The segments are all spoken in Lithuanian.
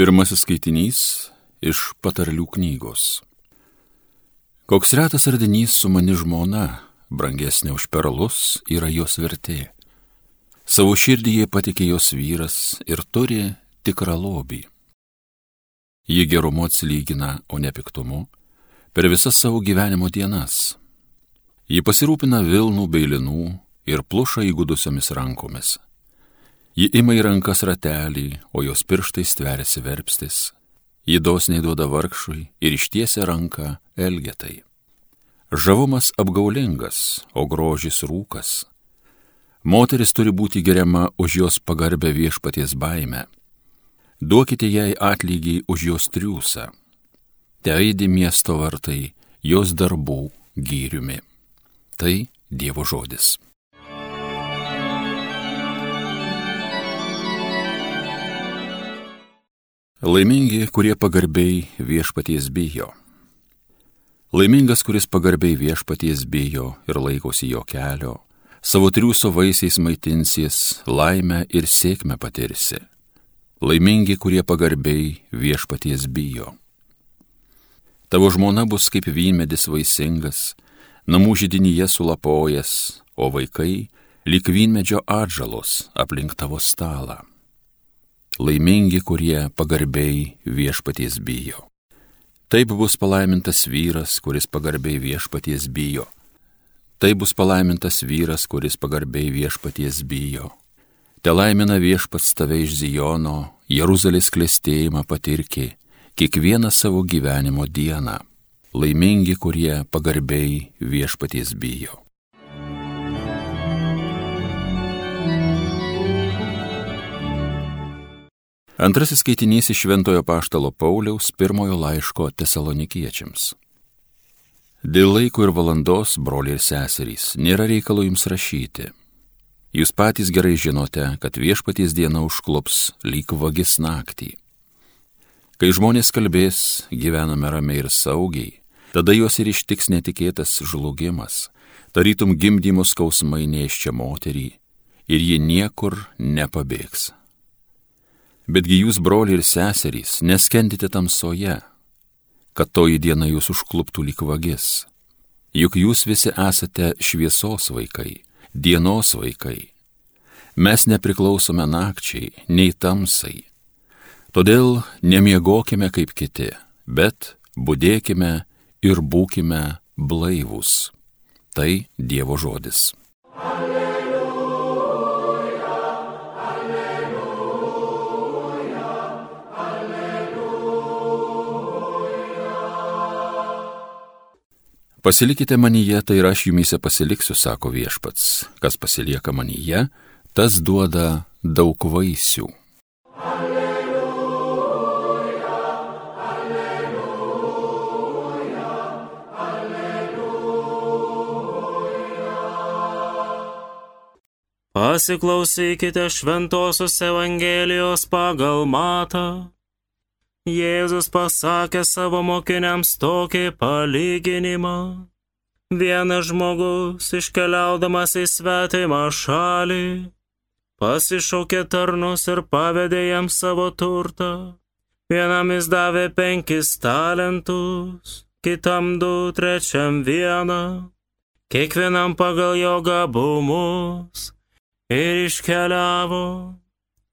Pirmasis skaitinys iš patarlių knygos. Koks retas radinys su mani žmona, brangesnė už perlus, yra jos vertė. Savo širdį jie patikė jos vyras ir turi tikrą lobį. Ji gerumu atsilygina, o ne piktumu, per visas savo gyvenimo dienas. Ji pasirūpina Vilnų bei Linų ir pluša įgudusiomis rankomis Ji ima į rankas ratelį, o jos pirštai stveriasi verpstis. Ji dosniai duoda vargšui ir ištiesia ranką elgetai. Žavumas apgaulingas, o grožis rūkas. Moteris turi būti geriama už jos pagarbę viešpaties baimę. Duokite jai atlygį už jos triūsą. Te aidi miesto vartai, jos darbų gyriumi. Tai Dievo žodis. Laimingi, kurie pagarbiai viešpaties bijo. Laimingas, kuris pagarbiai viešpaties bijo ir laikosi jo kelio, savo triūso vaisiais maitinsies, laimę ir sėkmę patirsi. Laimingi, kurie pagarbiai viešpaties bijo. Tavo žmona bus kaip vynmedis vaisingas, namų židinyje sulapojas, o vaikai lyg vynmedžio atžalos aplink tavo stalą laimingi, kurie pagarbiai viešpaties bijo. Taip bus palaimintas vyras, kuris pagarbiai viešpaties bijo. Taip bus palaimintas vyras, kuris pagarbiai viešpaties bijo. Te laimina viešpats tave iš Zijono, Jeruzalės klėstėjimą patirki, kiekvieną savo gyvenimo dieną. Laimingi, kurie pagarbiai viešpaties bijo. Antrasis skaitinys iš Šventojo Paštalo Pauliaus pirmojo laiško tesalonikiečiams. Dėl laiko ir valandos, broliai ir seserys, nėra reikalo jums rašyti. Jūs patys gerai žinote, kad viešpaties diena užklups lyg vagis naktį. Kai žmonės kalbės, gyvename ramiai ir saugiai, tada juos ir ištiks netikėtas žlugimas, tarytum gimdymo skausmai neiščia moterį, ir ji niekur nepabėgs. Betgi jūs, broliai ir seserys, neskendite tamsoje, kad toji diena jūs užkluptų lyg vagis. Juk jūs visi esate šviesos vaikai, dienos vaikai. Mes nepriklausome nakčiai, nei tamsai. Todėl nemiegokime kaip kiti, bet būdėkime ir būkime blaivūs. Tai Dievo žodis. Pasilikite manyje, tai ir aš jumise pasiliksiu, sako viešpats. Kas pasilieka manyje, tas duoda daug vaisių. Alleluja, alleluja, alleluja. Pasiklausykite Šventojios Evangelijos pagal matą. Jėzus pasakė savo mokiniams tokį palyginimą. Vienas žmogus iškeliaudamas į svetimą šalį pasišaukė tarnus ir pavedė jam savo turtą. Vienam jis davė penkis talentus, kitam du, trečiam vieną, kiekvienam pagal jo gabumus ir iškeliavo.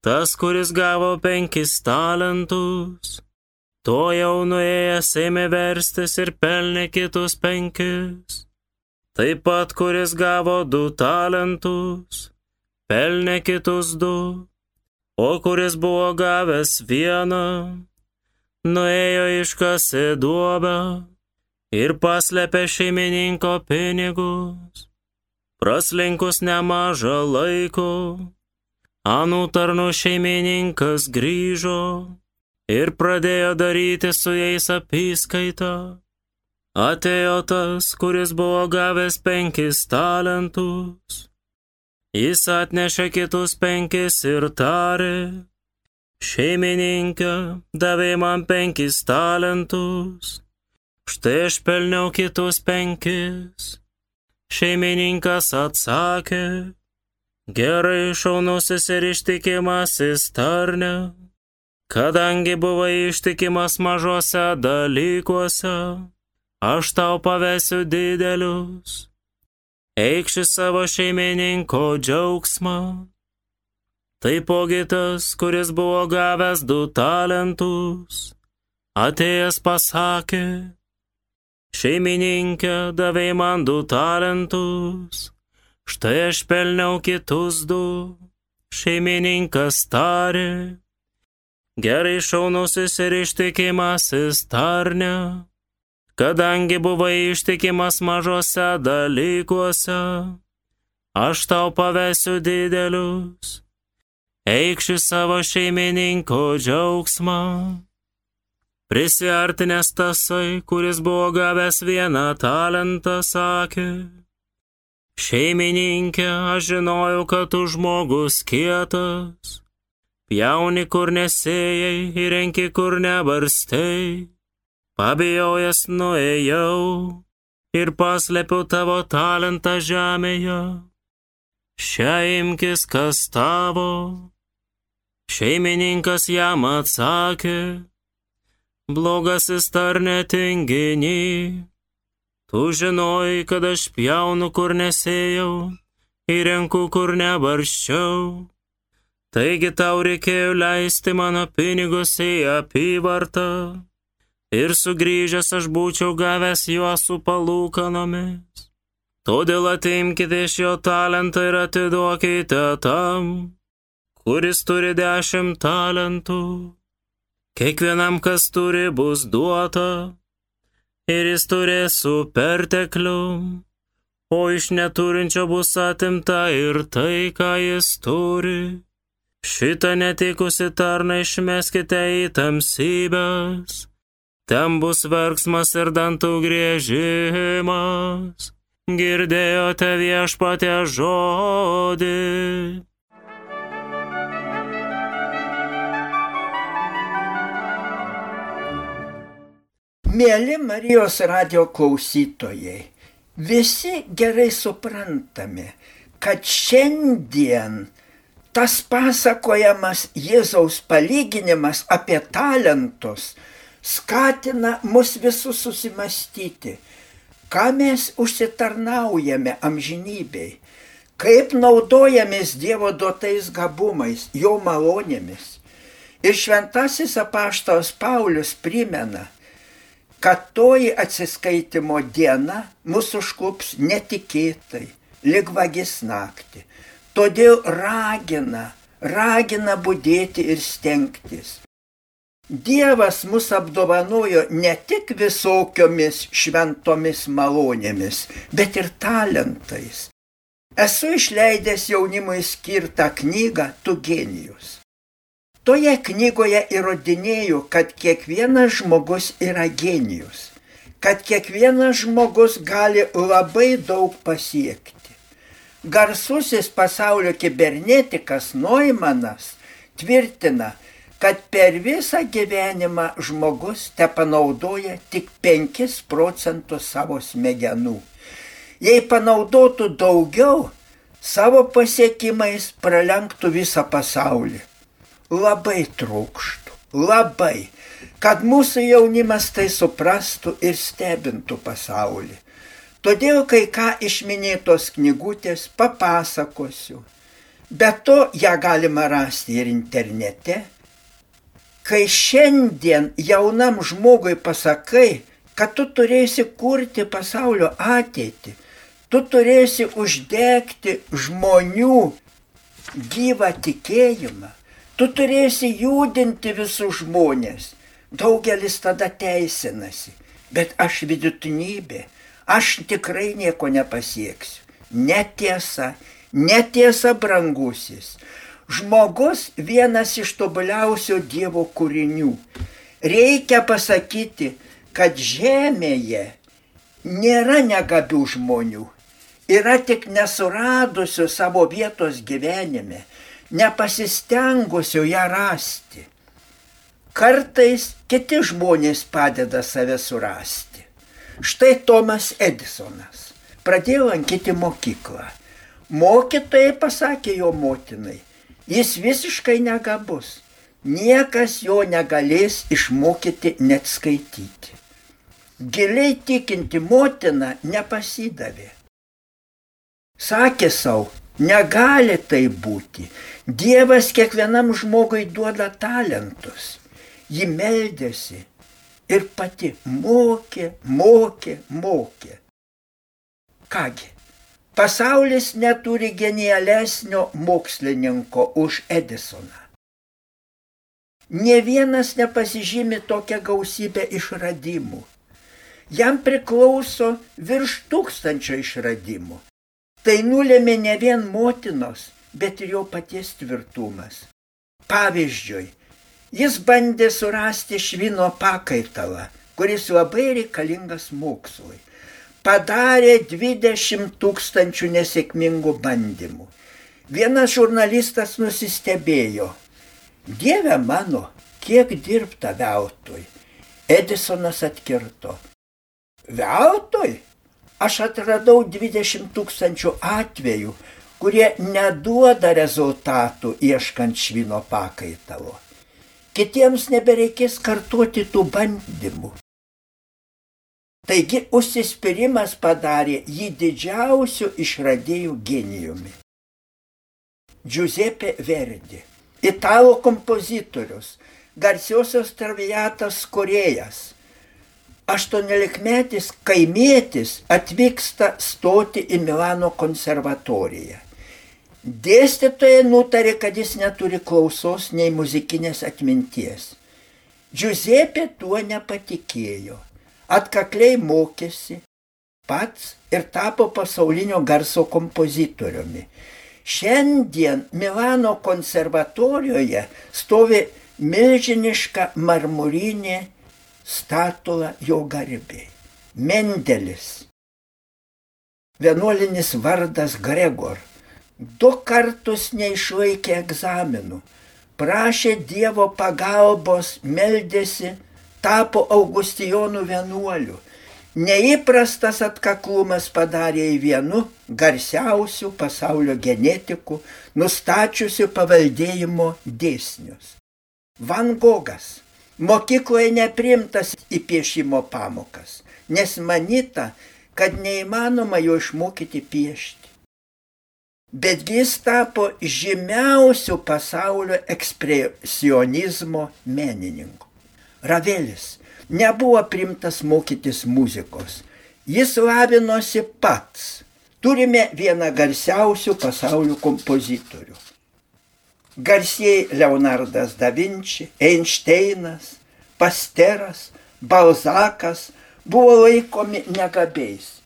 Tas, kuris gavo penkis talentus, to jau nuėjęs ėmė verstis ir pelnė kitus penkis. Taip pat, kuris gavo du talentus, pelnė kitus du, o kuris buvo gavęs vieną, nuėjo iškasė duobę ir paslėpė šeimininko pinigus. Praslinkus nemažą laiko, Anų tarnų šeimininkas grįžo ir pradėjo daryti su jais apskaitą. Atėjo tas, kuris buvo gavęs penkis talentus. Jis atnešė kitus penkis ir tarė, šeimininkė davė man penkis talentus, štai aš pelniau kitus penkis. Šeimininkas atsakė, Gerai šaunusis ir ištikimasis tarne, kadangi buvai ištikimas mažose dalykuose, aš tau pavesiu didelius. Eikši savo šeimininko džiaugsmą. Taipogi tas, kuris buvo gavęs du talentus, atėjęs pasakė, šeimininkė davė man du talentus, štai aš pelniau kitus du, šeimininkas tarė, gerai šaunusis ir ištikimasis tarne, kadangi buvai ištikimas mažose dalykuose, aš tau pavesiu didelius, eikši savo šeimininko džiaugsmą. Prisiartinęs tasai, kuris buvo gavęs vieną talentą, sakė, Šeimininkė, aš žinojau, kad tu žmogus kietas, pjauni kur nesėjai ir renki kur nebarstei, pabijojęs nuėjau ir paslėpiau tavo talentą žemėje. Šią imkis kas tavo. Šeimininkas jam atsakė, blogasis tarne tinginį. Tu žinojai, kad aš pjaunu, kur nesėjau, įrenku, kur nebarščiau. Taigi tau reikėjo leisti mano pinigus į apyvartą ir sugrįžęs aš būčiau gavęs juos su palūkanomis. Todėl atimkite iš jo talentą ir atiduokite tam, kuris turi dešimt talentų. Kiekvienam, kas turi, bus duota ir jis turės su pertekliu, o iš neturinčio bus atimta ir tai, ką jis turi. Šitą netikusi tarną išmeskite į tamsybės, ten bus verksmas ir dantų grėžimas. Girdėjote viešpatę žodį. Mėly Marijos radio klausytojai, visi gerai suprantame, kad šiandien tas pasakojamas Jėzaus palyginimas apie talentus skatina mus visus susimastyti, ką mes užsitarnaujame amžinybei, kaip naudojamės Dievo duotais gabumais, jo malonėmis. Ir šventasis apaštalas Paulius primena, kad toji atsiskaitimo diena mūsų užklups netikėtai, lik vagis naktį. Todėl ragina, ragina būdėti ir stengtis. Dievas mus apdovanojo ne tik visokiomis šventomis malonėmis, bet ir talentais. Esu išleidęs jaunimui skirtą knygą Tu genijus. Toje knygoje įrodinėjau, kad kiekvienas žmogus yra genijus, kad kiekvienas žmogus gali labai daug pasiekti. Garsusis pasaulio kibernetikas Noimanas tvirtina, kad per visą gyvenimą žmogus te panaudoja tik 5 procentus savo smegenų. Jei panaudotų daugiau, savo pasiekimais pralenktų visą pasaulį labai trūkštų, labai, kad mūsų jaunimas tai suprastų ir stebintų pasaulį. Todėl kai ką iš minėtos knygutės papasakosiu. Be to ją galima rasti ir internete. Kai šiandien jaunam žmogui pasakai, kad tu turėsi kurti pasaulio ateitį, tu turėsi uždegti žmonių gyvą tikėjimą, Tu turėsi judinti visus žmonės. Daugelis tada teisinasi. Bet aš vidutinybė, aš tikrai nieko nepasieksiu. Netiesa, netiesa brangusis. Žmogus vienas iš tobuliausių Dievo kūrinių. Reikia pasakyti, kad žemėje nėra negabių žmonių. Yra tik nesuradusių savo vietos gyvenime nepasistengusio ją rasti. Kartais kiti žmonės padeda save surasti. Štai Tomas Edisonas pradėjo lankyti mokyklą. Mokytojai pasakė jo motinai, jis visiškai negabus, niekas jo negalės išmokyti net skaityti. Giliai tikinti motina nepasidavė. Sakė savo, negali tai būti. Dievas kiekvienam žmogui duoda talentus. Ji meldėsi ir pati mokė, mokė, mokė. Kągi, pasaulis neturi genialesnio mokslininko už Edisoną. Ne vienas nepasižymi tokią gausybę išradimų. Jam priklauso virš tūkstančio išradimų. Tai nulėmė ne vien motinos, bet ir jo paties tvirtumas. Pavyzdžiui, jis bandė surasti švino pakaitalą, kuris labai reikalingas mokslui. Padarė 20 tūkstančių nesėkmingų bandymų. Vienas žurnalistas nusistebėjo, Dieve mano, kiek dirbta veltui. Edisonas atkirto. Veltui? Aš atradau 20 tūkstančių atvejų, kurie neduoda rezultatų ieškant švino pakaitalo. Kitiems nebereikės kartuoti tų bandymų. Taigi užsispyrimas padarė jį didžiausių išradėjų genijumi. Giuseppe Verdi italų kompozitorius, garsiosios traviatos kuriejas. Aštuoniolikmetis kaimietis atvyksta stoti į Milano konservatoriją. Dėstytojai nutarė, kad jis neturi klausos nei muzikinės atminties. Giuseppe tuo nepatikėjo. Atkakliai mokėsi pats ir tapo pasaulinio garso kompozitoriumi. Šiandien Milano konservatorijoje stovi milžiniška marmurinė statula jo garbė. Mendelis. Vienuolinis vardas Gregor. Du kartus neišlaikė egzaminų. Prašė Dievo pagalbos, meldėsi, tapo Augustijonų vienuoliu Neįprastas atkaklumas padarė į vienu garsiausių pasaulio genetikų, nustačiusių paveldėjimo dėsnius. Van Gogas mokykloje neprimtas į piešimo pamokas, nes manyta, kad neįmanoma jo išmokyti piešti. Bet jis tapo žymiausių pasaulio ekspresionizmo menininku. Ravelis nebuvo primtas mokytis muzikos. Jis lavinosi pats. Turime vieną garsiausių pasaulio kompozitorių. Garsiai Leonardas da Vinci, Einšteinas, Pasteras, Balzakas buvo laikomi negabiais.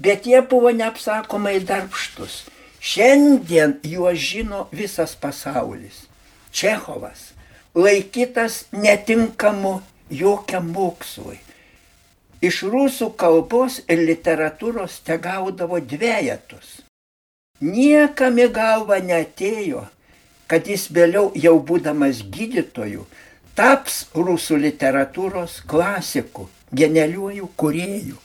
Bet jie buvo neapsakomai darbštus. Šiandien juos žino visas pasaulis. Čechovas laikytas netinkamu jokiam mokslui. Iš rusų kalbos ir literatūros te gaudavo dviejatus. Niekam į galvą netėjo, kad jis vėliau jau būdamas gydytoju taps rusų literatūros klasiku, genialiuoju kuriejų.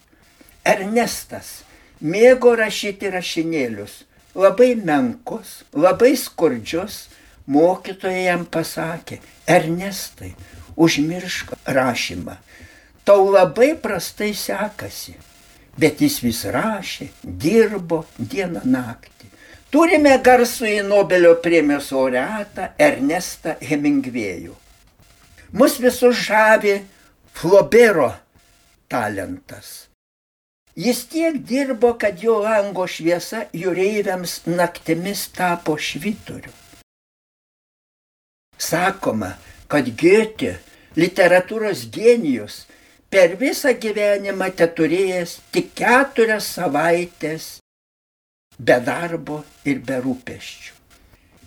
Ernestas mėgo rašyti rašinėlius, labai menkus, labai skurdžius, mokytojai jam pasakė, Ernestai, užmiršk rašymą. Tau labai prastai sekasi, bet jis vis rašė, dirbo dieną naktį. Turime garsų į Nobelio premijos laureatą Ernestą Hemingvėjų. Mus visus žavi Flobero talentas. Jis tiek dirbo, kad jo lango šviesa jūreiviams naktimis tapo švitoriu. Sakoma, kad Goethe, literatūros genijus, per visą gyvenimą te turėjęs tik keturias savaitės be darbo ir be rūpeščių.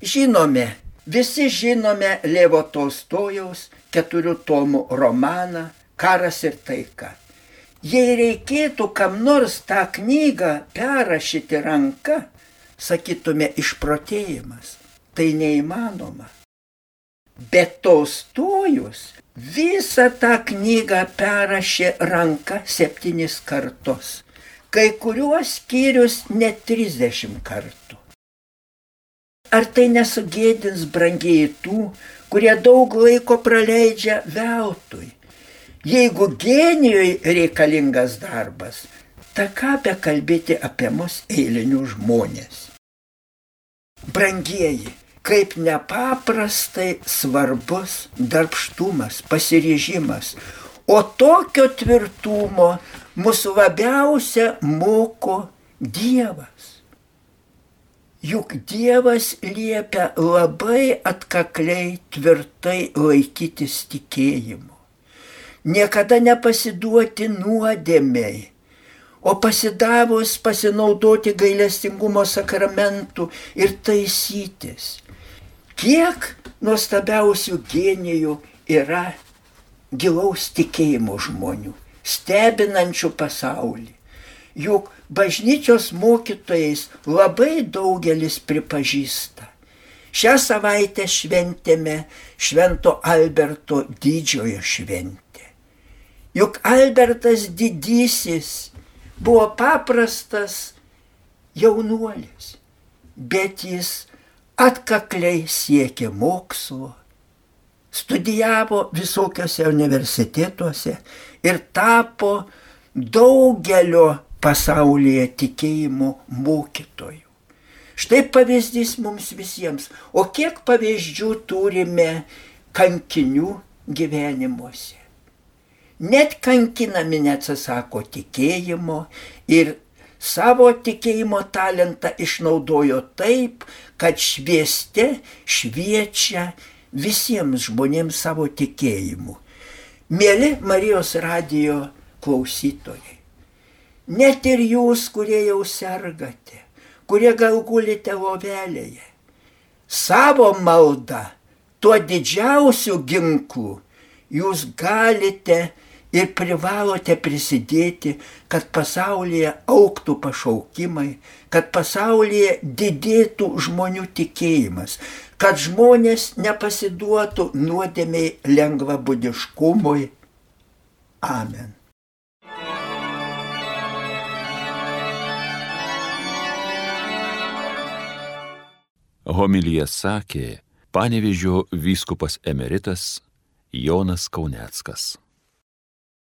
Žinome, visi žinome Levo Tolstojaus keturių tomų romaną Karas ir taika. Jei reikėtų kam nors tą knygą perrašyti ranka, sakytume išprotėjimas, tai neįmanoma. Bet Tolstojus visą tą knygą perrašė ranka septynis kartus, kai kuriuos skyrius net trisdešimt kartų. Ar tai nesugėdins brangiai tų, kurie daug laiko praleidžia veltui. Jeigu genijui reikalingas darbas, tai ką be kalbėti apie mus eilinius žmonės. Brangieji, kaip nepaprastai svarbus darbštumas, pasiryžimas, o tokio tvirtumo mūsų labiausia moko Dievas. Juk Dievas liepia labai atkakliai, tvirtai laikytis tikėjimu. Niekada nepasiduoti nuodėmiai, o pasidavus pasinaudoti gailestingumo sakramentų ir taisytis. Kiek nuostabiausių genijų yra gilaus tikėjimo žmonių, stebinančių pasaulį. Juk bažnyčios mokytojais labai daugelis pripažįsta. Šią savaitę šventėme Švento Alberto didžiojo šventę. Juk Albertas didysis buvo paprastas jaunuolis, bet jis atkakliai siekė mokslo, studijavo visokiose universitetuose ir tapo daugelio pasaulyje tikėjimo mokytojų. Štai pavyzdys mums visiems. O kiek pavyzdžių turime kankinių gyvenimuose. Net kankinami neatsisako tikėjimo ir savo tikėjimo talentą išnaudojo taip, kad švieste šviečia visiems žmonėms savo tikėjimu. Mėly Marijos radijo klausytojai, Net ir jūs, kurie jau sergate, kurie gal gulite lovelėje, savo maldą, tuo didžiausiu ginklu, jūs galite ir privalote prisidėti, kad pasaulyje auktų pašaukimai, kad pasaulyje didėtų žmonių tikėjimas, kad žmonės nepasiduotų nuodėmiai lengvabudiškumui. Amen. Homilyje sakė panevižio vyskupas emeritas Jonas Kauneckas.